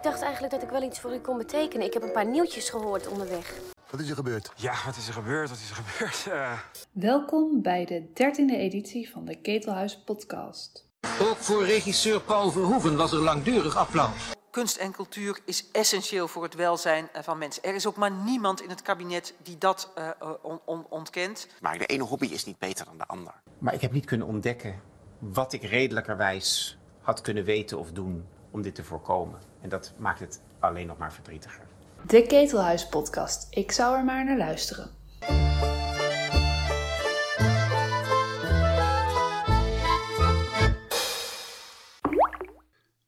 ik dacht eigenlijk dat ik wel iets voor u kon betekenen. Ik heb een paar nieuwtjes gehoord onderweg. Wat is er gebeurd? Ja, wat is er gebeurd? Wat is er gebeurd? Uh... Welkom bij de dertiende editie van de Ketelhuis podcast. Ook voor regisseur Paul Verhoeven was er langdurig applaus. Kunst en cultuur is essentieel voor het welzijn van mensen. Er is ook maar niemand in het kabinet die dat uh, on on ontkent. Maar de ene hobby is niet beter dan de ander. Maar ik heb niet kunnen ontdekken wat ik redelijkerwijs had kunnen weten of doen om dit te voorkomen. En dat maakt het alleen nog maar verdrietiger. De Ketelhuis podcast. Ik zou er maar naar luisteren.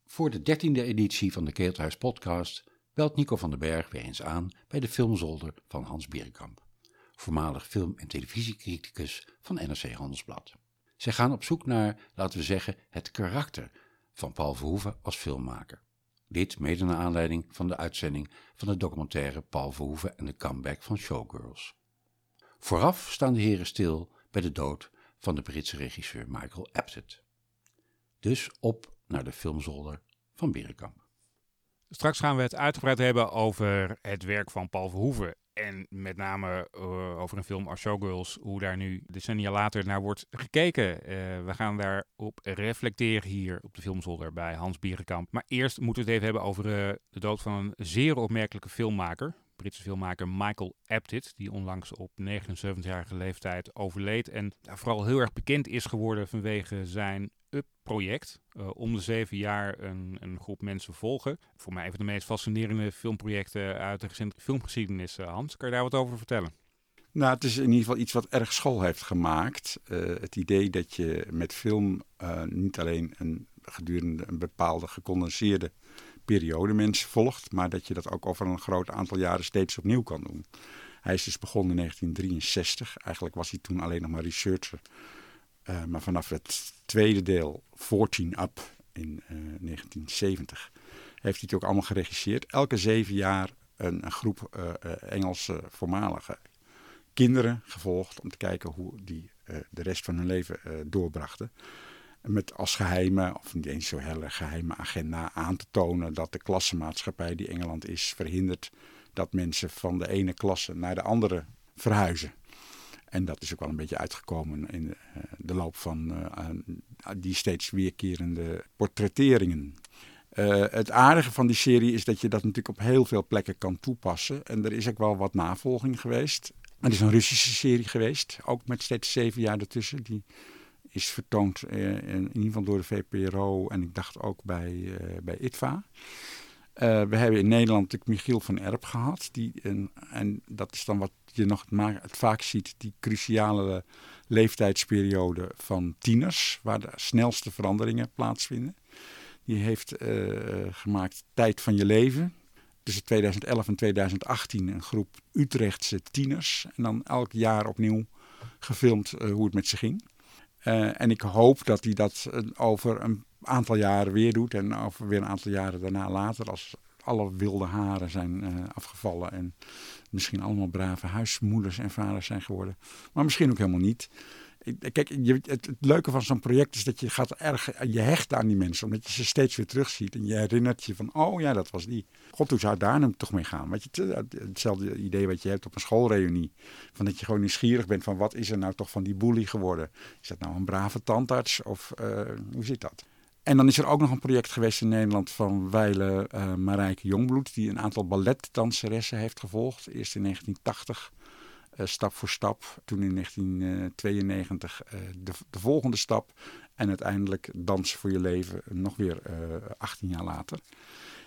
Voor de dertiende editie van de Ketelhuis podcast belt Nico van den Berg weer eens aan bij de filmzolder van Hans Bierenkamp, voormalig film- en televisiecriticus van NRC Handelsblad. Zij gaan op zoek naar, laten we zeggen, het karakter van Paul Verhoeven als filmmaker. Dit mede naar aanleiding van de uitzending van de documentaire Paul Verhoeven en de comeback van Showgirls. Vooraf staan de heren stil bij de dood van de Britse regisseur Michael Apted. Dus op naar de filmzolder van Berenkamp. Straks gaan we het uitgebreid hebben over het werk van Paul Verhoeven. En met name uh, over een film als Showgirls, hoe daar nu decennia later naar wordt gekeken. Uh, we gaan daarop reflecteren hier op de filmzolder bij Hans Bierenkamp. Maar eerst moeten we het even hebben over uh, de dood van een zeer opmerkelijke filmmaker. Britse filmmaker Michael Apted, die onlangs op 79-jarige leeftijd overleed. En vooral heel erg bekend is geworden vanwege zijn Up-project. Uh, om de zeven jaar een, een, groep mensen volgen. Voor mij een van de meest fascinerende filmprojecten uit de recente filmgeschiedenis. Uh, Hans, kan je daar wat over vertellen? Nou, het is in ieder geval iets wat erg school heeft gemaakt. Uh, het idee dat je met film niet alleen een, gedurende een bepaalde gecondenseerde periode mensen volgt, maar dat je dat ook over een groot aantal jaren steeds opnieuw kan doen. Hij is dus begonnen in 1963. Eigenlijk was hij toen alleen nog maar researcher. Uh, maar vanaf het tweede deel, 14 Up, in uh, 1970, heeft hij het ook allemaal geregisseerd. Elke zeven jaar een, een groep uh, Engelse voormalige kinderen gevolgd om te kijken hoe die de rest van hun leven doorbrachten met als geheime, of niet eens zo hele geheime agenda aan te tonen dat de klassenmaatschappij die Engeland is verhindert dat mensen van de ene klasse naar de andere verhuizen. En dat is ook wel een beetje uitgekomen in de, de loop van uh, die steeds weerkerende portretteringen. Uh, het aardige van die serie is dat je dat natuurlijk op heel veel plekken kan toepassen. En er is ook wel wat navolging geweest. Het is een Russische serie geweest, ook met steeds zeven jaar ertussen. Die is vertoond in, ieder geval door de VPRO en ik dacht ook bij, bij ITVA. Uh, we hebben in Nederland natuurlijk Michiel van Erp gehad. Die een, en dat is dan wat je nog het, het vaak ziet, die cruciale leeftijdsperiode van tieners, waar de snelste veranderingen plaatsvinden. Die heeft gemaakt Tijd van je leven. Tussen 2011 en 2018 een groep Utrechtse tieners. En dan elk jaar opnieuw gefilmd hoe het met ze ging. Uh, en ik hoop dat hij dat over een aantal jaren weer doet. En over weer een aantal jaren daarna later, als alle wilde haren zijn uh, afgevallen. En misschien allemaal brave huismoeders en vaders zijn geworden. Maar misschien ook helemaal niet. Kijk, je, het, leuke van zo'n project is dat je gaat erg, je hecht aan die mensen, omdat je ze steeds weer terugziet en je herinnert je van, oh ja, dat was die. God, hoe zou daar nou toch mee gaan? Weet je, hetzelfde idee wat je hebt op een schoolreunie, van dat je gewoon nieuwsgierig bent van, wat is er nou toch van die boelie geworden? Is dat nou een brave tandarts of hoe zit dat? En dan is er ook nog een project geweest in Nederland van Weile Marijke Jongbloed, die een aantal balletdanseressen heeft gevolgd, eerst in 1980. Uh, stap voor stap. Toen in 1992 uh, de, de, volgende stap. En uiteindelijk Dansen voor je leven nog weer 18 jaar later.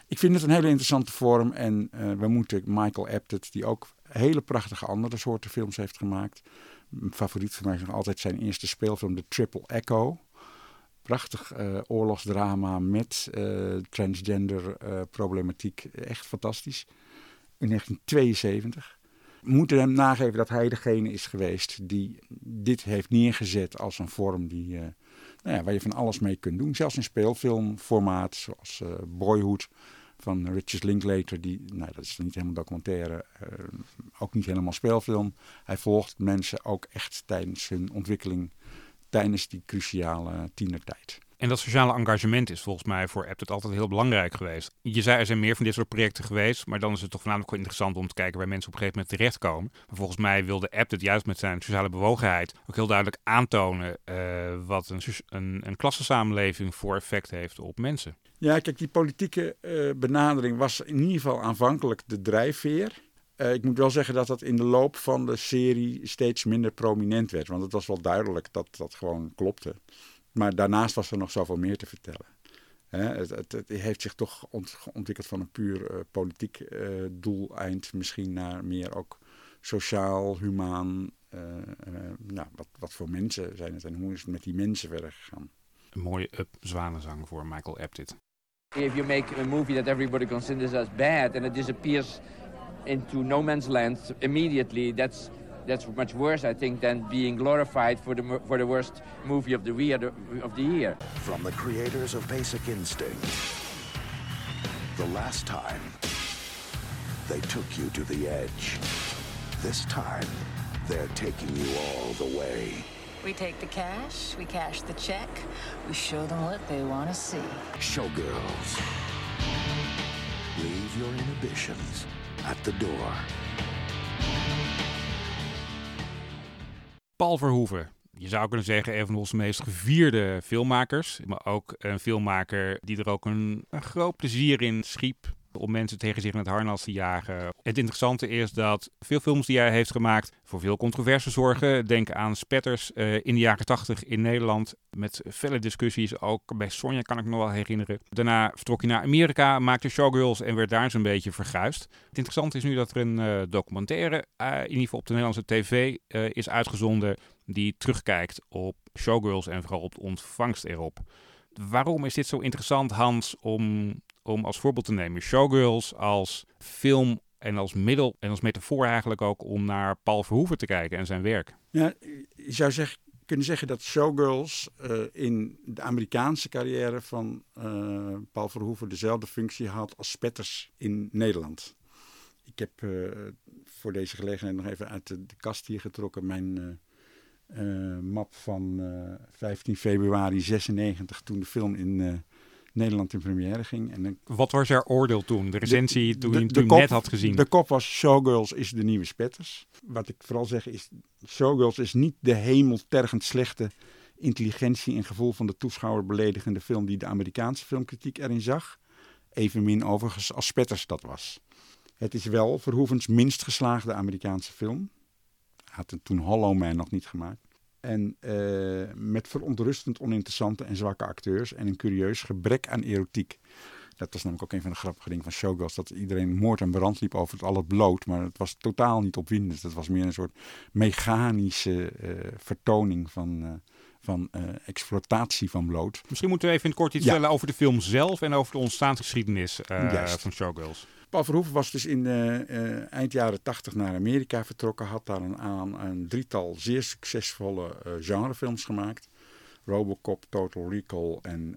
Ik vind het een hele interessante vorm. En we moeten Michael Apted, die ook hele prachtige andere soorten films heeft gemaakt. Mijn favoriet voor mij is nog altijd zijn eerste speelfilm, The Triple Echo. Prachtig oorlogsdrama met transgender problematiek. Echt fantastisch. In 1972 moeten hem nageven dat hij degene is geweest die dit heeft neergezet als een vorm die, uh, nou ja, waar je van alles mee kunt doen. Zelfs in speelfilmformaat, zoals uh, Boyhood van Richard Linklater. Die, nou, dat is niet helemaal documentaire, uh, ook niet helemaal speelfilm. Hij volgt mensen ook echt tijdens hun ontwikkeling, tijdens die cruciale tienertijd. En dat sociale engagement is volgens mij voor Aptet altijd heel belangrijk geweest. Je zei er zijn meer van dit soort projecten geweest, maar dan is het toch voornamelijk wel interessant om te kijken waar mensen op een gegeven moment terechtkomen. Maar volgens mij wilde Aptet juist met zijn sociale bewogenheid ook heel duidelijk aantonen uh, wat een, een, een klassensamenleving voor effect heeft op mensen. Ja, kijk, die politieke uh, benadering was in ieder geval aanvankelijk de drijfveer. Uh, ik moet wel zeggen dat dat in de loop van de serie steeds minder prominent werd. Want het was wel duidelijk dat dat gewoon klopte. Maar daarnaast was er nog zoveel meer te vertellen. Hè, het, het, het, heeft zich toch ont, ontwikkeld van een puur uh, politiek uh, doeleind, misschien naar meer ook sociaal, humaan. Uh, nou, wat, wat voor mensen zijn het en hoe is het met die mensen verder gegaan? Een mooie up zwanenzang voor Michael Apted. If you make a movie that everybody considers as bad and it disappears into no man's land immediately, that's that's much worse, I think, than being glorified for the for the worst movie of the year. Of the year. From the creators of Basic Instinct, the last time they took you to the edge. This time, they're taking you all the way. We take the cash, we cash the check, we show them what they want to see. Showgirls. Leave your inhibitions at the door. Paul Verhoeven. Je zou kunnen zeggen, een van onze meest gevierde filmmakers. Maar ook een filmmaker die er ook een, een groot plezier in schiep om mensen tegen zich in het harnas te jagen. Het interessante is dat veel films die hij heeft gemaakt voor veel controverse zorgen. Denk aan Spetters uh, in de jaren 80 in Nederland met felle discussies. Ook bij Sonja kan ik me nog wel herinneren. Daarna vertrok hij naar Amerika, maakte Showgirls en werd daar zo'n beetje verguisd. Het interessante is nu dat er een uh, documentaire, uh, in ieder geval op de Nederlandse tv, is uitgezonden die terugkijkt op Showgirls en vooral op de ontvangst erop. Waarom is dit zo interessant, Hans, om om als voorbeeld te nemen Showgirls als film en als middel en als metafoor eigenlijk ook om naar Paul Verhoeven te kijken en zijn werk. Ja, je zou zeg, kunnen zeggen dat Showgirls uh, in de Amerikaanse carrière van uh, Paul Verhoeven dezelfde functie had als Spetters in Nederland. Ik heb uh, voor deze gelegenheid nog even uit de, de kast hier getrokken mijn map van 15 februari 96 toen de film in Nederland in première ging. En dan, Wat was jouw oordeel toen? De recensie de, toen de, je kop, net had gezien? De kop was Showgirls is de nieuwe Spetters. Wat ik vooral zeg is, Showgirls is niet de hemeltergend slechte intelligentie en gevoel van de toeschouwer beledigende film die de Amerikaanse filmkritiek erin zag. Evenmin overigens als Spetters dat was. Het is wel Verhoevens minst geslaagde Amerikaanse film. Had het toen Hollow Man nog niet gemaakt. En uh, met verontrustend oninteressante en zwakke acteurs en een curieus gebrek aan erotiek. Dat was namelijk ook een van de grappige dingen van Showgirls. Dat iedereen moord en brand liep over het al het bloot. Maar het was totaal niet opwindend. Het was meer een soort mechanische uh, vertoning van, uh, van exploitatie van bloot. Misschien moeten we even in het kort iets Ja. vertellen over de film zelf en over de ontstaansgeschiedenis eh, van Showgirls. Paul Verhoeven was dus in eh, eh, eind jaren tachtig naar Amerika vertrokken. Had daar een, aan, een drietal zeer succesvolle eh, genrefilms gemaakt. Robocop, Total Recall en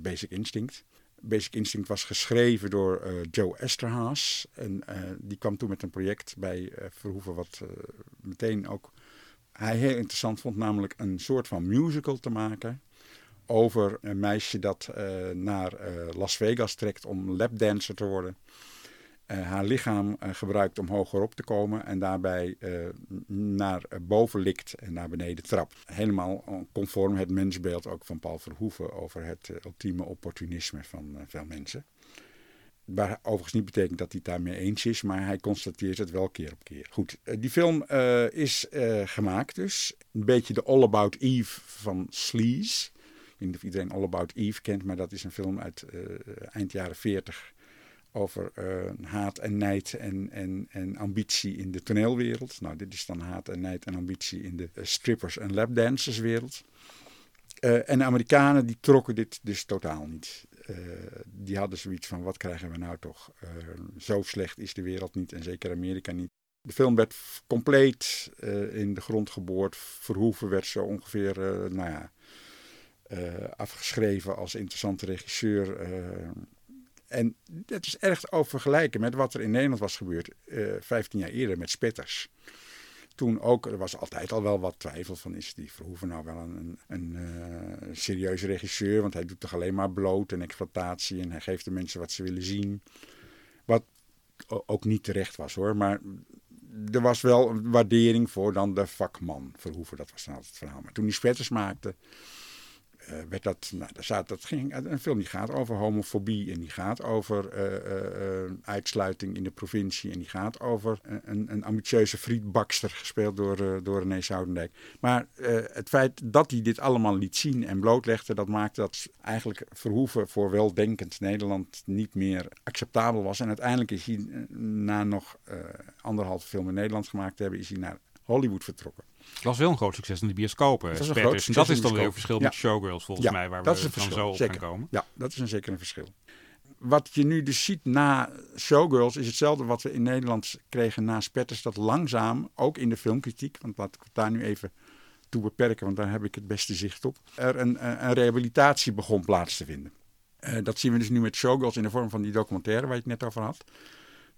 Basic Instinct. Basic Instinct was geschreven door Joe Esterhaas. En die kwam toen met een project bij Verhoeven wat meteen ook hij heel interessant vond. Namelijk een soort van musical te maken over een meisje dat eh, naar eh, Las Vegas trekt om lapdancer te worden. Eh, haar lichaam gebruikt om hogerop te komen en daarbij naar boven likt en naar beneden trapt. Helemaal conform het mensbeeld ook van Paul Verhoeven over het ultieme opportunisme van veel mensen. Waar overigens niet betekent dat hij het daarmee eens is, maar hij constateert het wel keer op keer. Goed, die film is gemaakt dus. Een beetje de All About Eve van Sleaze. Ik weet niet of iedereen All About Eve kent, maar dat is een film uit eh, eind jaren 40 over eh, haat en nijd en, en, en ambitie in de toneelwereld. Nou, dit is dan haat en nijd en ambitie in de eh, strippers- en lapdancerswereld. Eh, en de Amerikanen die trokken dit dus totaal niet. Eh, die hadden zoiets van, wat krijgen we nou toch? Eh, zo slecht is de wereld niet en zeker Amerika niet. De film werd compleet eh, in de grond geboord. Verhoeven werd zo ongeveer, eh, nou ja, eh, afgeschreven als interessante regisseur. eh. en dat is erg te vergelijken met wat er in Nederland was gebeurd eh 15 jaar eerder met Spetters. toen ook, er was altijd al wel wat twijfel van is die Verhoeven nou wel een, een, serieuze regisseur, want hij doet toch alleen maar bloot en exploitatie en hij geeft de mensen wat ze willen zien. Wat ook niet terecht was hoor, maar er was wel waardering voor dan de vakman Verhoeven, dat was dan het verhaal. Maar toen hij spetters maakte, werd dat, nou, dat, ging, een film die gaat over homofobie en die gaat over uh, uh, uitsluiting in de provincie en die gaat over een, een ambitieuze frietbakster gespeeld door, door René Soudendijk. Maar het feit dat hij dit allemaal liet zien en blootlegde, dat maakte dat eigenlijk Verhoeven voor weldenkend Nederland niet meer acceptabel was. En uiteindelijk is hij na nog anderhalve film in Nederland gemaakt te hebben, is hij naar Hollywood vertrokken. Het was wel een groot succes in de bioscopen. Dat is, en dat is dan weer een verschil met Showgirls volgens mij, waar we dan zo op gaan komen. Ja, dat is een zeker een verschil. Wat je nu dus ziet na Showgirls is hetzelfde wat we in Nederland kregen na Spetters. Dat langzaam, ook in de filmkritiek, want laat ik het daar nu even toe beperken, want daar heb ik het beste zicht op. Er een, een rehabilitatie begon plaats te vinden. Uh, dat zien we dus nu met Showgirls in de vorm van die documentaire waar je het net over had.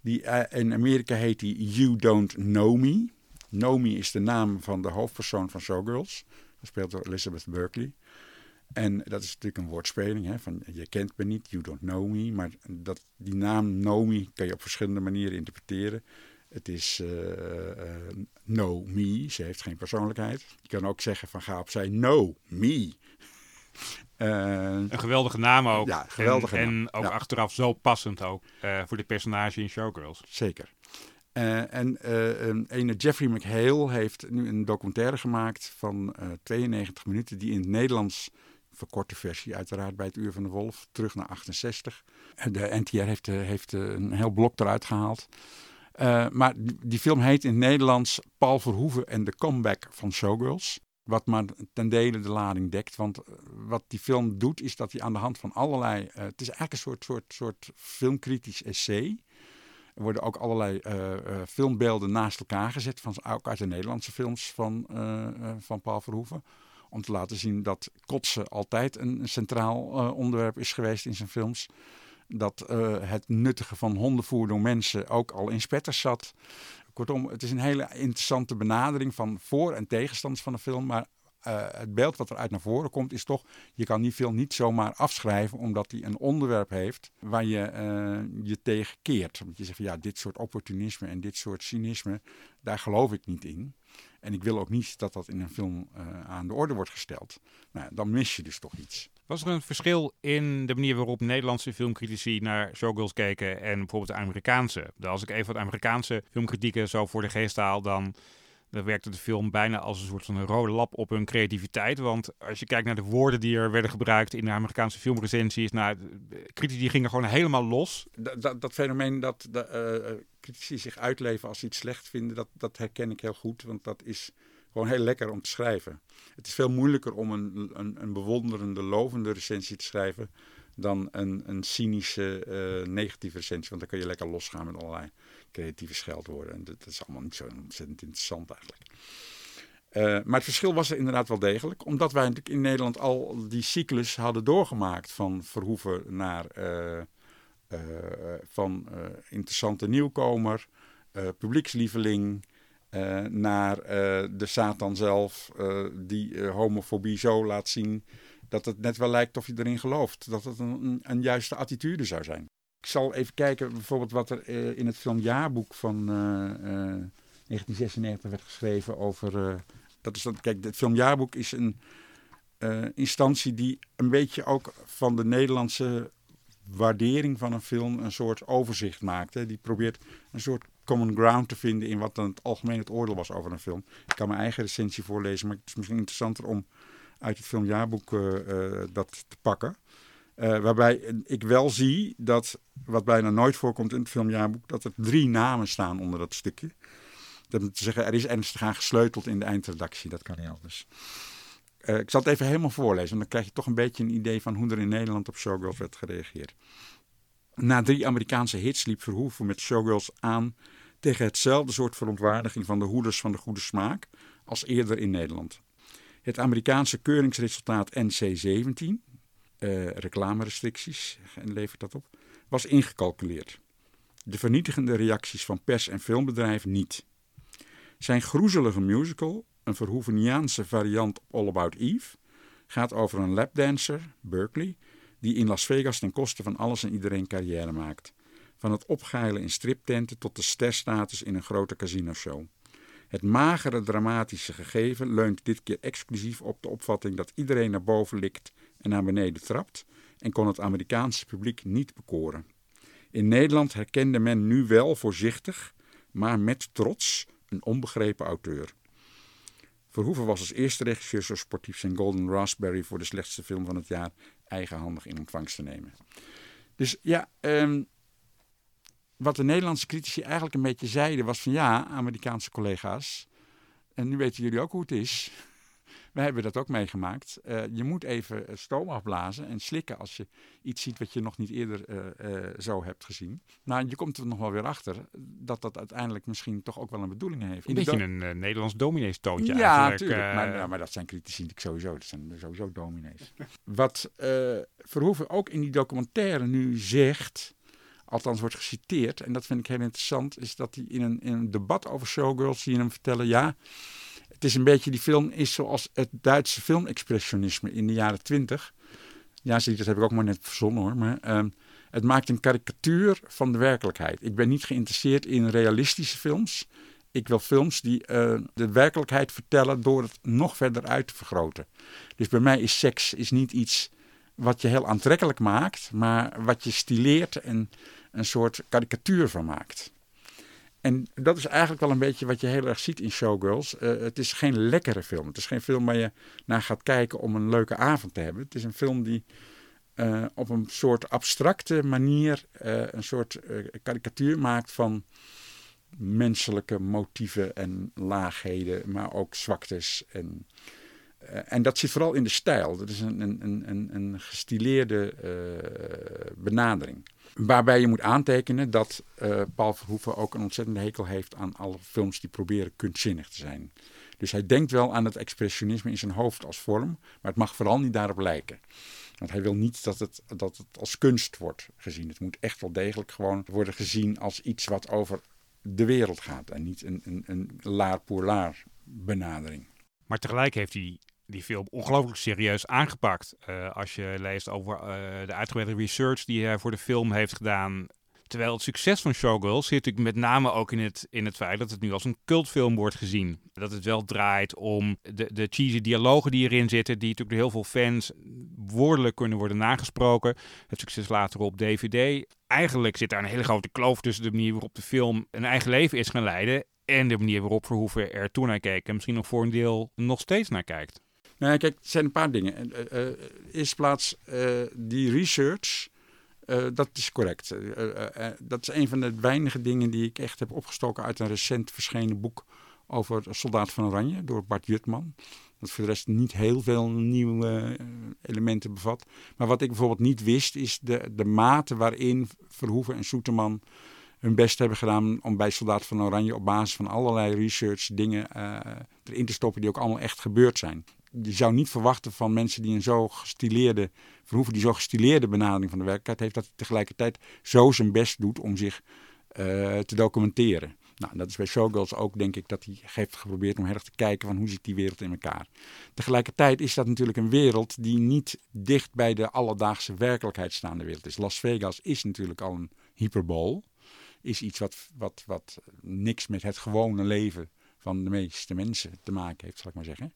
Die, uh, in Amerika heet die You Don't Know Me. Nomi is de naam van de hoofdpersoon van Showgirls. Gespeeld door Elizabeth Berkley. En dat is natuurlijk een woordspeling. Hè, van je kent me niet, you don't know me. Maar dat, die naam Nomi kan je op verschillende manieren interpreteren. Het is uh, uh, know me, ze heeft geen persoonlijkheid. Je kan ook zeggen van ga opzij, know me. Uh, een geweldige naam ook. Ja, geweldige en, naam. En ook ja. achteraf zo passend ook voor de personage in Showgirls. Zeker. Uh, en uh, Jeffrey McHale heeft nu een documentaire gemaakt van uh, 92 minuten, die in het Nederlands, verkorte versie uiteraard bij het Uur van de Wolf, terug naar 68. De NTR heeft, heeft een heel blok eruit gehaald. maar die, die, film heet in het Nederlands Paul Verhoeven en de comeback van Showgirls. Wat maar ten dele de lading dekt. Want wat die film doet, is dat hij aan de hand van allerlei. het is eigenlijk een soort, soort, soort filmkritisch essay. Worden ook allerlei uh, uh, filmbeelden naast elkaar gezet, van, ook uit de Nederlandse films van, uh, van Paul Verhoeven. Om te laten zien dat kotsen altijd een, een centraal onderwerp is geweest in zijn films. Dat het nuttigen van hondenvoer door mensen ook al in spetters zat. Kortom, het is een hele interessante benadering van voor- en tegenstanders van de film. Maar uh, het beeld wat eruit naar voren komt is toch, je kan die film niet zomaar afschrijven omdat hij een onderwerp heeft waar je uh, je tegen keert. Want je zegt van ja, dit soort opportunisme en dit soort cynisme, daar geloof ik niet in. En ik wil ook niet dat dat in een film uh, aan de orde wordt gesteld. Nou, dan mis je dus toch iets. Was er een verschil in de manier waarop Nederlandse filmcritici naar Showgirls keken en bijvoorbeeld de Amerikaanse? Als ik even wat Amerikaanse filmkritieken zo voor de geest haal, dan dan werkte de film bijna als een soort van een rode lap op hun creativiteit. Want als je kijkt naar de woorden die er werden gebruikt in de Amerikaanse filmrecensies, nou, critici gingen gewoon helemaal los. Dat, dat, fenomeen dat de, uh, critici zich uitleven als ze iets slecht vinden, dat, dat herken ik heel goed. Want dat is gewoon heel lekker om te schrijven. Het is veel moeilijker om een, een, een bewonderende, lovende recensie te schrijven dan een, een cynische, uh, negatieve recensie. Want dan kun je lekker losgaan met allerlei creatieve scheldwoorden. En dat, is allemaal niet zo ontzettend interessant eigenlijk. Uh, maar het verschil was er inderdaad wel degelijk. Omdat wij natuurlijk in Nederland al die cyclus hadden doorgemaakt. Van Verhoeven naar uh, van interessante nieuwkomer, publiekslieveling. naar de Satan zelf, die homofobie zo laat zien dat het net wel lijkt of je erin gelooft. Dat het een, een, juiste attitude zou zijn. Ik zal even kijken bijvoorbeeld wat er uh, in het filmjaarboek van uh, uh, 1996 werd geschreven over... dat is dat, kijk, het filmjaarboek is een instantie die een beetje ook van de Nederlandse waardering van een film een soort overzicht maakt. Hè. Die probeert een soort common ground te vinden in wat dan het algemeen het oordeel was over een film. Ik kan mijn eigen recensie voorlezen, maar het is misschien interessanter om uit het filmjaarboek dat te pakken. Uh, waarbij ik wel zie dat, wat bijna nooit voorkomt in het filmjaarboek, dat er drie namen staan onder dat stukje. Dat moet zeggen, er is ernstig aan gesleuteld in de eindredactie, dat kan niet anders. Ik zal het even helemaal voorlezen, dan krijg je toch een beetje een idee van hoe er in Nederland op Showgirls werd gereageerd. Na drie Amerikaanse hits liep Verhoeven met Showgirls aan tegen hetzelfde soort verontwaardiging van de hoeders van de goede smaak als eerder in Nederland. Het Amerikaanse keuringsresultaat NC-17, uh, reclamerestricties en levert dat op, was ingecalculeerd. De vernietigende reacties van pers- en filmbedrijven niet. Zijn groezelige musical, een Verhoeveniaanse variant op All About Eve, gaat over een lapdancer, Berkeley, die in Las Vegas ten koste van alles en iedereen carrière maakt. Van het opgeilen in striptenten tot de sterstatus in een grote casinoshow. Het magere dramatische gegeven leunt dit keer exclusief op de opvatting dat iedereen naar boven likt en naar beneden trapt en kon het Amerikaanse publiek niet bekoren. In Nederland herkende men nu wel voorzichtig, maar met trots, een onbegrepen auteur. Verhoeven was als eerste regisseur sportief zijn Golden Raspberry voor de slechtste film van het jaar eigenhandig in ontvangst te nemen. Dus ja, um, wat de Nederlandse critici eigenlijk een beetje zeiden was van ja, Amerikaanse collega's, en nu weten jullie ook hoe het is. Wij hebben dat ook meegemaakt. Uh, je moet even stoom afblazen en slikken als je iets ziet wat je nog niet eerder uh, uh, zo hebt gezien. Nou, je komt er nog wel weer achter dat dat uiteindelijk misschien toch ook wel een bedoeling heeft. Een beetje een Nederlands domineestoontje ja, eigenlijk. Ja, maar, ja, maar dat zijn critici natuurlijk sowieso. Dat zijn sowieso dominees. wat Verhoeven ook in die documentaire nu zegt althans wordt geciteerd, en dat vind ik heel interessant, is dat hij in een, in een debat over Showgirls zie je hem vertellen, ja, het is een beetje, die film is zoals het Duitse filmexpressionisme in de jaren twintig. Ja, zie, dat heb ik ook maar net verzonnen hoor, maar uh, het maakt een karikatuur van de werkelijkheid. Ik ben niet geïnteresseerd in realistische films. Ik wil films die uh, de werkelijkheid vertellen door het nog verder uit te vergroten. Dus bij mij is seks is niet iets wat je heel aantrekkelijk maakt, maar wat je stileert en een soort karikatuur van maakt. En dat is eigenlijk wel een beetje wat je heel erg ziet in Showgirls. Uh, het is geen lekkere film. Het is geen film waar je naar gaat kijken om een leuke avond te hebben. Het is een film die uh, op een soort abstracte manier uh, een soort karikatuur maakt van menselijke motieven en laagheden, maar ook zwaktes. En, en dat zit vooral in de stijl. Dat is een, een, een, een gestileerde benadering. Waarbij je moet aantekenen dat uh, Paul Verhoeven ook een ontzettende hekel heeft aan alle films die proberen kunstzinnig te zijn. Dus hij denkt wel aan het expressionisme in zijn hoofd als vorm, maar het mag vooral niet daarop lijken. Want hij wil niet dat het, dat het als kunst wordt gezien. Het moet echt wel degelijk gewoon worden gezien als iets wat over de wereld gaat en niet een, een, een laar pour laar benadering. Maar tegelijk heeft hij die film ongelooflijk serieus aangepakt. Uh, als je leest over uh, de uitgebreide research die hij voor de film heeft gedaan. Terwijl het succes van Showgirls zit natuurlijk met name ook in het, in het feit dat het nu als een cultfilm wordt gezien. Dat het wel draait om de, de cheesy dialogen die erin zitten, die natuurlijk door heel veel fans woordelijk kunnen worden nagesproken. Het succes later op DVD. Eigenlijk zit daar een hele grote kloof tussen de manier waarop de film een eigen leven is gaan leiden en de manier waarop Verhoeven er toen naar keek en misschien nog voor een deel nog steeds naar kijkt. Nou, kijk, het zijn een paar dingen. Uh, uh, eerst plaats, uh, die research, dat is correct. dat is een van de weinige dingen die ik echt heb opgestoken uit een recent verschenen boek over Soldaat van Oranje door Bart Jutman. Dat voor de rest niet heel veel nieuwe elementen bevat. Maar wat ik bijvoorbeeld niet wist, is de, de mate waarin Verhoeven en Soeterman hun best hebben gedaan om bij Soldaat van Oranje op basis van allerlei research dingen erin te stoppen die ook allemaal echt gebeurd zijn je zou niet verwachten van mensen die een zo gestileerde, verhoeven die zo gestileerde benadering van de werkelijkheid heeft, dat hij tegelijkertijd zo zijn best doet om zich uh, te documenteren. Nou, dat is bij Showgirls ook, denk ik, dat hij heeft geprobeerd om erg te kijken van hoe zit die wereld in elkaar. Tegelijkertijd is dat natuurlijk een wereld die niet dicht bij de alledaagse werkelijkheid staande wereld is. Las Vegas is natuurlijk al een hyperbool. Is iets wat, wat, wat niks met het gewone leven van de meeste mensen te maken heeft, zal ik maar zeggen.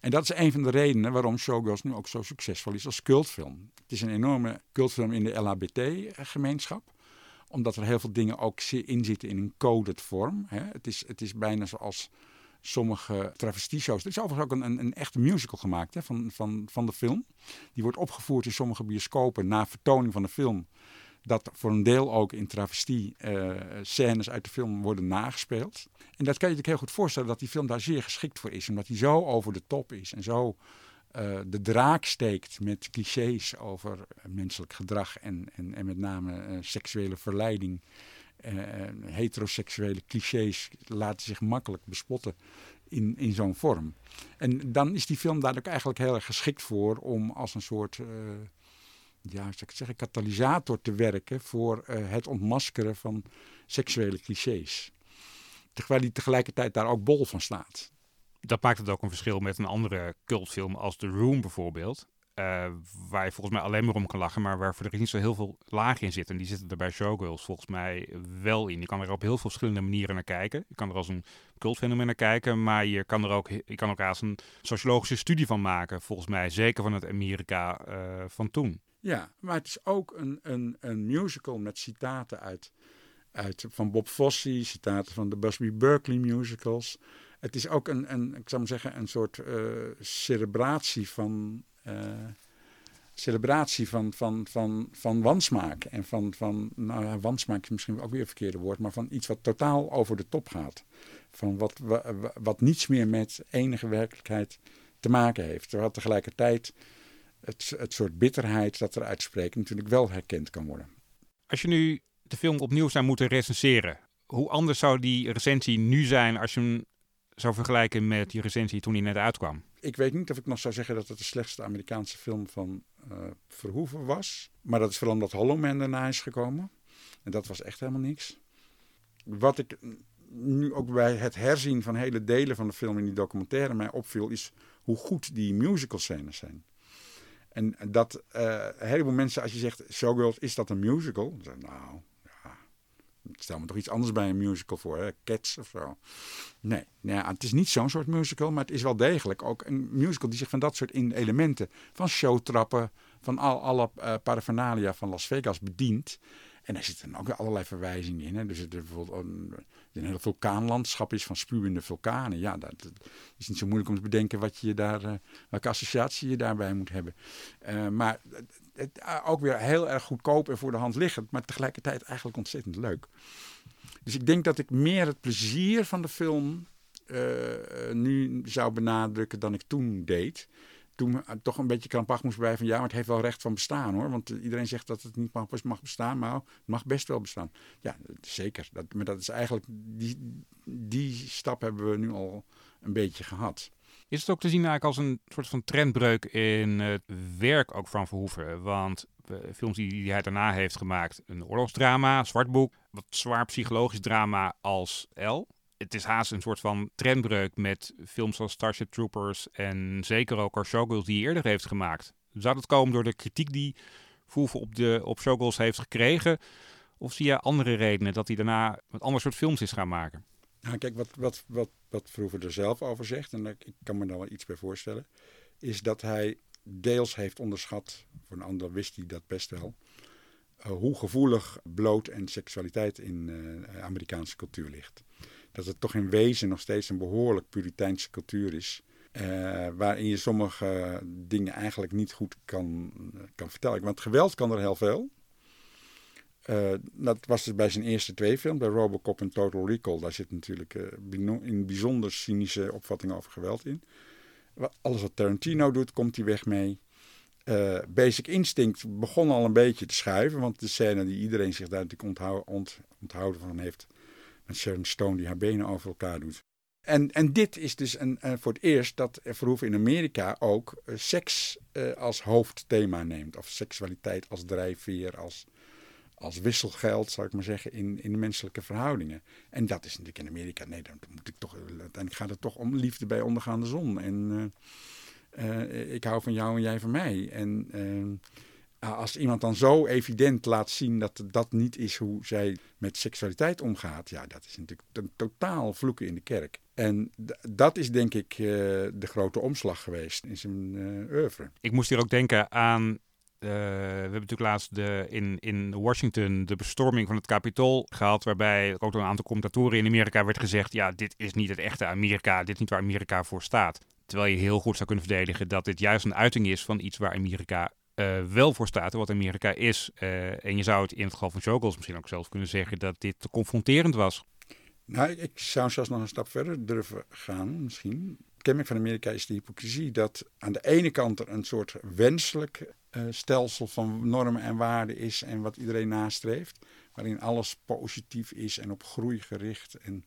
En dat is een van de redenen waarom Showgirls nu ook zo succesvol is als cultfilm. Het is een enorme cultfilm in de LHBT-gemeenschap omdat er heel veel dingen ook in zitten in een coded vorm. Het, is, het is bijna zoals sommige travestieshows. Er is overigens ook een, een, een echte musical gemaakt hè, van, van, van de film. Die wordt opgevoerd in sommige bioscopen na vertoning van de film dat voor een deel ook in travestie uh, scènes uit de film worden nagespeeld. En dat kan je je heel goed voorstellen dat die film daar zeer geschikt voor is. Omdat hij zo over de top is en zo uh, de draak steekt met clichés over menselijk gedrag en, en, en met name seksuele verleiding. heteroseksuele clichés laten zich makkelijk bespotten in, in zo'n vorm. En dan is die film daar ook eigenlijk heel erg geschikt voor om als een soort ja, zou ik zeggen, katalysator te werken voor uh, het ontmaskeren van seksuele clichés. terwijl hij tegelijkertijd daar ook bol van staat. Dat maakt het ook een verschil met een andere cultfilm als The Room bijvoorbeeld. Uh, waar je volgens mij alleen maar om kan lachen, maar waarvoor er niet zo heel veel lagen in zitten. En die zitten er bij Showgirls volgens mij wel in. Je kan er op heel veel verschillende manieren naar kijken. Je kan er als een cultfenomeen naar kijken, maar je kan er ook, je kan ook als een sociologische studie van maken, volgens mij. Zeker van het Amerika uh, van toen. Ja, maar het is ook een, een, een musical met citaten uit, uit van Bob Fosse, citaten van de Busby Berkeley musicals. Het is ook een, een ik zou maar zeggen, een soort uh, celebratie van uh, celebratie van, van, van, van wansmaak. En van, van nou, wansmaak is misschien ook weer een verkeerde woord, maar van iets wat totaal over de top gaat. Van wat, wat niets meer met enige werkelijkheid te maken heeft. Terwijl tegelijkertijd het, het soort bitterheid dat er uitspreekt natuurlijk wel herkend kan worden. Als je nu de film opnieuw zou moeten recenseren, hoe anders zou die recensie nu zijn als je hem zou vergelijken met die recensie toen hij net uitkwam? Ik weet niet of ik nog zou zeggen dat het de slechtste Amerikaanse film van uh, Verhoeven was. Maar dat is vooral omdat Hollow Man daarna is gekomen. En dat was echt helemaal niks. Wat ik nu ook bij het herzien van hele delen van de film in die documentaire mij opviel, is hoe goed die musical scènes zijn. En dat uh, een heleboel mensen, als je zegt Showgirls, is dat een musical? Dan nou, ik stel me toch iets anders bij een musical voor, hè? Cats of zo. Nee, nou ja, het is niet zo'n soort musical, maar het is wel degelijk ook een musical die zich van dat soort elementen, van showtrappen, van al, alle uh, paraphernalia van Las Vegas bedient. En daar zitten ook allerlei verwijzingen in. Hè. Dus er bijvoorbeeld een, een hele vulkaanlandschap is van spuwende vulkanen. Ja, dat, is niet zo moeilijk om te bedenken wat je daar, uh, welke associatie je daarbij moet hebben. Uh, maar het, uh, ook weer heel erg goedkoop en voor de hand liggend, maar tegelijkertijd eigenlijk ontzettend leuk. Dus ik denk dat ik meer het plezier van de film nu zou benadrukken dan ik toen deed toen toch een beetje krampachtig moest blijven. Ja, maar het heeft wel recht van bestaan hoor. Want iedereen zegt dat het niet mag, bestaan, maar het mag best wel bestaan. Ja, zeker. Dat, maar dat is eigenlijk, die, die stap hebben we nu al een beetje gehad. Is het ook te zien eigenlijk als een soort van trendbreuk in het werk ook van Verhoeven? Want films die hij daarna heeft gemaakt, een oorlogsdrama, Zwartboek, wat zwaar psychologisch drama als L het is haast een soort van trendbreuk met films als Starship Troopers en zeker ook haar Showgirls die hij eerder heeft gemaakt. Zou dat komen door de kritiek die Verhoeven op, de, op Showgirls heeft gekregen? Of zie je andere redenen dat hij daarna een ander soort films is gaan maken? Nou, kijk, wat, wat, wat, wat er zelf over zegt, en ik kan me daar wel iets bij voorstellen, is dat hij deels heeft onderschat, voor een ander wist hij dat best wel, uh, hoe gevoelig bloot en seksualiteit in uh, Amerikaanse cultuur ligt dat het toch in wezen nog steeds een behoorlijk Puriteinse cultuur is. Uh, waarin je sommige dingen eigenlijk niet goed kan, kan vertellen. Want geweld kan er heel veel. Uh, dat was dus bij zijn eerste twee films, bij Robocop en Total Recall. Daar zit natuurlijk uh, in bijzonder cynische opvattingen over geweld in. Alles wat Tarantino doet, komt hij weg mee. Basic Instinct begon al een beetje te schuiven. Want de scène die iedereen zich daar natuurlijk ont, onthouden van heeft met Sharon Stone die haar benen over elkaar doet. En, en dit is dus een, uh, voor het eerst dat Verhoeven in Amerika ook uh, seks uh, als hoofdthema neemt. Of seksualiteit als drijfveer, als, als wisselgeld, zou ik maar zeggen, in, in menselijke verhoudingen. En dat is natuurlijk in Amerika, nee, dan moet ik toch, uiteindelijk gaat het toch om liefde bij ondergaande zon. En ik hou van jou en jij van mij. En nou, als iemand dan zo evident laat zien dat dat niet is hoe zij met seksualiteit omgaat, ja, dat is natuurlijk een totaal vloeken in de kerk. En dat is denk ik uh, de grote omslag geweest in zijn uh, oeuvre. Ik moest hier ook denken aan. Uh, we hebben natuurlijk laatst de, in, in Washington de bestorming van het Capitool gehad. Waarbij ook door een aantal commentatoren in Amerika werd gezegd: ja, dit is niet het echte Amerika. Dit is niet waar Amerika voor staat. Terwijl je heel goed zou kunnen verdedigen dat dit juist een uiting is van iets waar Amerika wel voor staat wat Amerika is. Uh, en je zou het in het geval van Showgirls misschien ook zelf kunnen zeggen dat dit te confronterend was. Nou, ik zou zelfs nog een stap verder durven gaan, misschien. Het kenmerk van Amerika is de hypocrisie dat aan de ene kant er een soort wenselijk uh, stelsel van normen en waarden is en wat iedereen nastreeft waarin alles positief is en op groei gericht en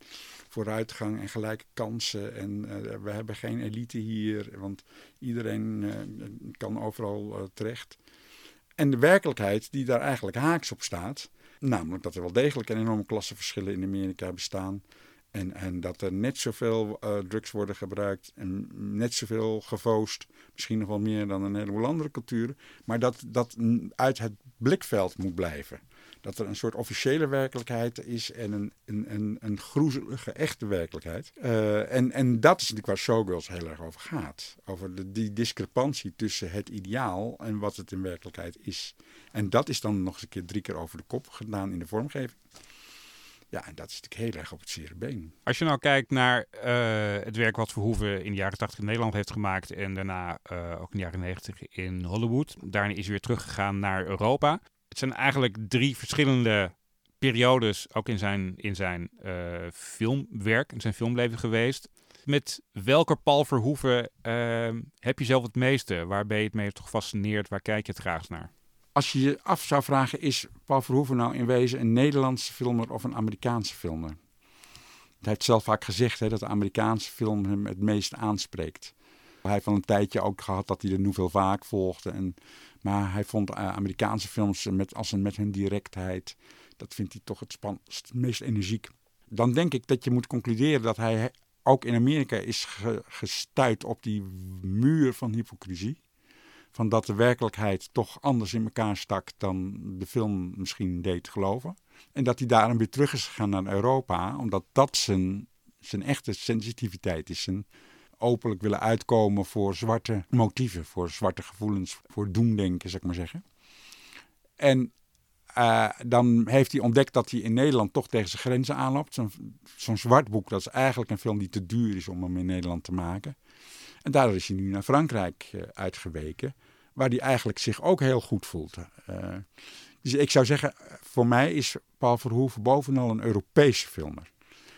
vooruitgang en gelijke kansen. En uh, we hebben geen elite hier, want iedereen uh, kan overal uh, terecht. En de werkelijkheid die daar eigenlijk haaks op staat, namelijk dat er wel degelijk een enorme klassenverschillen in Amerika bestaan. En, en dat er net zoveel drugs worden gebruikt en net zoveel gevoost. Misschien nog wel meer dan een heleboel andere culturen. Maar dat dat uit het blikveld moet blijven. Dat er een soort officiële werkelijkheid is en een, een, een, een groezelige echte werkelijkheid. Uh, en, en dat is natuurlijk waar Showgirls heel erg over gaat. Over de, die discrepantie tussen het ideaal en wat het in werkelijkheid is. En dat is dan nog eens een keer drie keer over de kop gedaan in de vormgeving. Ja, en dat is natuurlijk heel erg op het zere been. Als je nou kijkt naar uh, het werk wat Verhoeven in de jaren 80 in Nederland heeft gemaakt en daarna uh, ook in de jaren 90 in Hollywood. Daarna is hij weer teruggegaan naar Europa. Het zijn eigenlijk drie verschillende periodes, ook in zijn, in zijn uh, filmwerk, in zijn filmleven geweest. Met welke Paul Verhoeven heb je zelf het meeste? Waar ben je het meest gefascineerd? Waar kijk je het graag naar? als je je af zou vragen, is Paul Verhoeven nou in wezen een Nederlandse filmer of een Amerikaanse filmer? Hij heeft zelf vaak gezegd hè, dat de Amerikaanse film hem het meest aanspreekt. Hij heeft al een tijdje ook gehad dat hij de Nouvelle vaak volgde. En, maar hij vond uh, Amerikaanse films met, als een, met hun directheid, dat vindt hij toch het, span, het meest energiek. Dan denk ik dat je moet concluderen dat hij ook in Amerika is ge, gestuurd op die muur van hypocrisie van dat de werkelijkheid toch anders in elkaar stak dan de film misschien deed geloven. En dat hij daarom weer terug is gegaan naar Europa, omdat dat zijn, zijn echte sensitiviteit is. Openlijk willen uitkomen voor zwarte motieven, voor zwarte gevoelens, voor doemdenken, zeg maar zeggen. En uh, dan heeft hij ontdekt dat hij in Nederland toch tegen zijn grenzen aanloopt. Zo'n zo zwart boek, dat is eigenlijk een film die te duur is om hem in Nederland te maken. En daardoor is hij nu naar Frankrijk uh, uitgeweken, waar hij eigenlijk zich ook heel goed voelt. Uh, dus ik zou zeggen, voor mij is Paul Verhoeven bovenal een Europese filmer.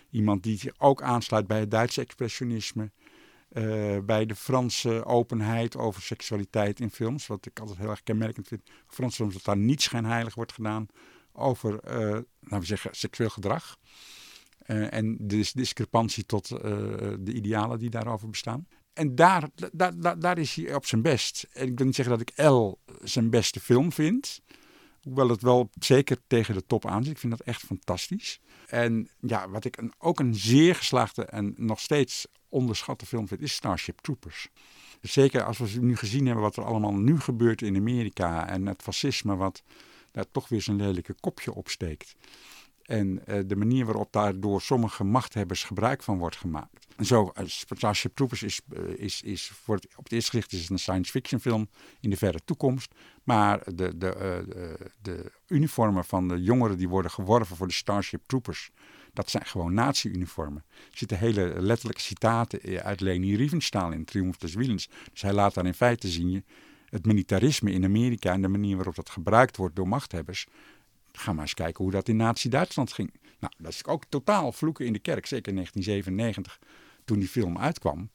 Iemand die zich ook aansluit bij het Duitse expressionisme, uh, bij de Franse openheid over seksualiteit in films, wat ik altijd heel erg kenmerkend vind. Franse films dat daar niet schijnheilig wordt gedaan over, uh, laten we zeggen, seksueel gedrag. Uh, en de discrepantie tot de idealen die daarover bestaan. En daar, daar, daar, is hij op zijn best. En ik wil niet zeggen dat ik El zijn beste film vind. Hoewel het wel zeker tegen de top aan zit. Ik vind dat echt fantastisch. En ja, wat ik ook een zeer geslaagde en nog steeds onderschatte film vind, is Starship Troopers. Zeker als we nu gezien hebben wat er allemaal nu gebeurt in Amerika. En het fascisme wat daar toch weer zijn lelijke kopje opsteekt. En uh, de manier waarop daar door sommige machthebbers gebruik van wordt gemaakt. Zo, uh, Starship Troopers is, uh, is, is voor op het eerste gezicht is een science fiction film in de verre toekomst. Maar de, de, de uniformen van de jongeren die worden geworven voor de Starship Troopers, dat zijn gewoon nazi-uniformen. Er zitten hele letterlijke citaten uit Leni Riefenstahl in Triumph des Willens. Dus hij laat daar in feite zien het militarisme in Amerika en de manier waarop dat gebruikt wordt door machthebbers Ga maar eens kijken hoe dat in Nazi-Duitsland ging. Nou, dat is ook totaal vloeken in de kerk. Zeker in 1997, toen die film uitkwam,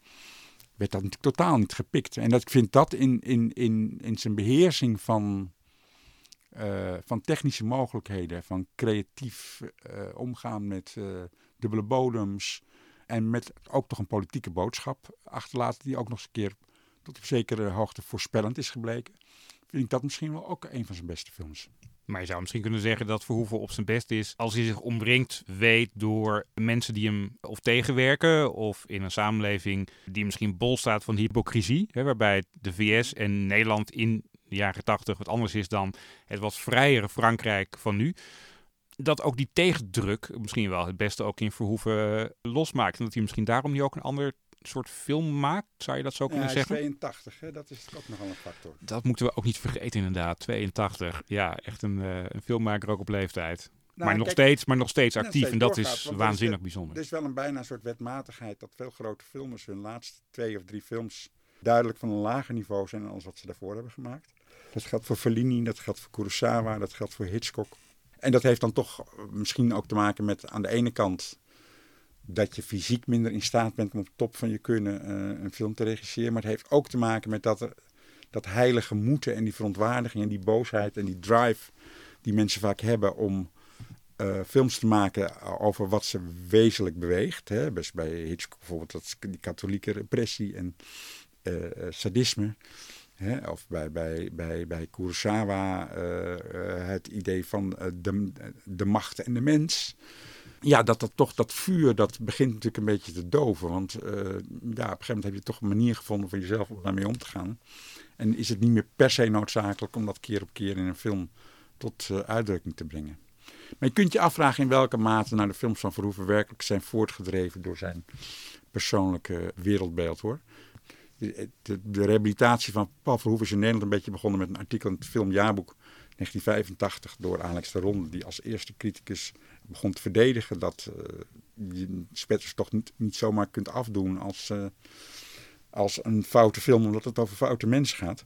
werd dat natuurlijk totaal niet gepikt. En dat, ik vind dat in, in, in, in zijn beheersing van, uh, van technische mogelijkheden, van creatief uh, omgaan met uh, dubbele bodems en met ook toch een politieke boodschap achterlaten, die ook nog eens een keer tot op zekere hoogte voorspellend is gebleken, vind ik dat misschien wel ook een van zijn beste films. Maar je zou misschien kunnen zeggen dat Verhoeven op zijn best is als hij zich omringt weet door mensen die hem of tegenwerken of in een samenleving die misschien bol staat van hypocrisie, hè, waarbij de VS en Nederland in de jaren tachtig wat anders is dan het wat vrijere Frankrijk van nu. Dat ook die tegendruk misschien wel het beste ook in Verhoeven losmaakt. En dat hij misschien daarom niet ook een ander soort film maakt, zou je dat zo kunnen ja, zeggen? 82, hè? dat is ook nogal een factor. Dat moeten we ook niet vergeten inderdaad, 82. Ja, echt een, uh, een filmmaker ook op leeftijd. Nou, maar, nog kijk, steeds, maar nog steeds actief en dat doorgaat, is waanzinnig is, bijzonder. Er is wel een bijna soort wetmatigheid dat veel grote filmers hun laatste twee of drie films duidelijk van een lager niveau zijn dan wat ze daarvoor hebben gemaakt. Dat geldt voor Fellini, dat geldt voor Kurosawa, dat geldt voor Hitchcock. En dat heeft dan toch misschien ook te maken met aan de ene kant dat je fysiek minder in staat bent om op top van je kunnen uh, een film te regisseren. Maar het heeft ook te maken met dat, dat heilige moeten en die verontwaardiging en die boosheid en die drive die mensen vaak hebben om uh, films te maken over wat ze wezenlijk beweegt. Hè. Dus bij Hitchcock bijvoorbeeld dat, die katholieke repressie en sadisme. Hè. Of bij, bij, bij, bij Kurosawa het idee van de, de macht en de mens. ja, dat, dat toch dat vuur, dat begint natuurlijk een beetje te doven. Want ja, op een gegeven moment heb je toch een manier gevonden voor jezelf om daarmee om te gaan. En is het niet meer per se noodzakelijk om dat keer op keer in een film tot uitdrukking te brengen. Maar je kunt je afvragen in welke mate nou de films van Verhoeven werkelijk zijn voortgedreven door zijn persoonlijke wereldbeeld hoor. De, rehabilitatie van Paul Verhoeven is in Nederland een beetje begonnen met een artikel in het filmjaarboek 1985 door Alex de Ronde, die als eerste criticus begon te verdedigen dat uh, je spetters toch niet, zomaar kunt afdoen als, uh, als een foute film, omdat het over foute mensen gaat.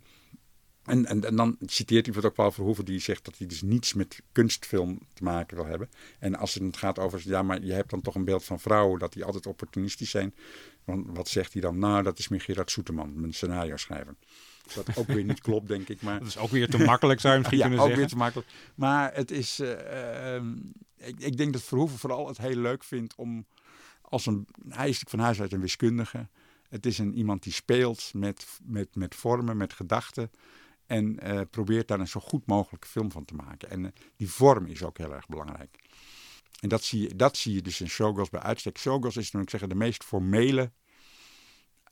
En, en, en dan citeert hij ook Paul Verhoeven, die zegt dat hij dus niets met kunstfilm te maken wil hebben. En als het gaat over, ja, maar je hebt dan toch een beeld van vrouwen, dat die altijd opportunistisch zijn. Want wat zegt hij dan? Nou, dat is meer Gerard Soeterman, mijn scenario schrijver. Wat ook weer niet klopt, denk ik. Maar... Dat is ook weer te makkelijk, zou je misschien ja, kunnen ook zeggen. weer te makkelijk. Maar het is, uh, ik, ik, denk dat Verhoeven vooral het heel leuk vindt om, als een, hij is van huis uit een wiskundige. Het is een, iemand die speelt met, met, met vormen, met gedachten. En uh, probeert daar een zo goed mogelijke film van te maken. En uh, die vorm is ook heel erg belangrijk. En dat zie je, dat zie je dus in Showgirls bij uitstek. Showgirls is, dan ik zeggen, de meest formele,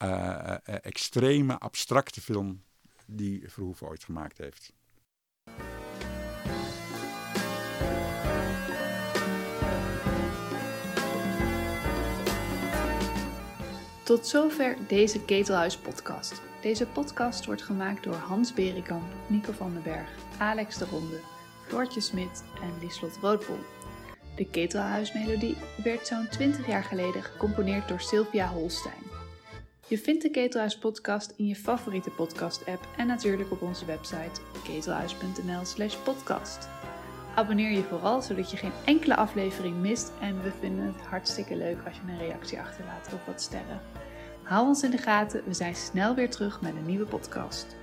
uh, extreme, abstracte film die Verhoeven ooit gemaakt heeft. Tot zover deze Ketelhuis podcast. Deze podcast wordt gemaakt door Hans Berikamp, Nico van den Berg, Alex de Ronde, Floortje Smit en Lieslot Roodbol. De Ketelhuismelodie werd zo'n 20 jaar geleden gecomponeerd door Sylvia Holstein. Je vindt de Ketelhuis podcast in je favoriete podcast app en natuurlijk op onze website ketelhuis.nl slash podcast. Abonneer je vooral zodat je geen enkele aflevering mist en we vinden het hartstikke leuk als je een reactie achterlaat of wat sterren. Hou ons in de gaten, we zijn snel weer terug met een nieuwe podcast.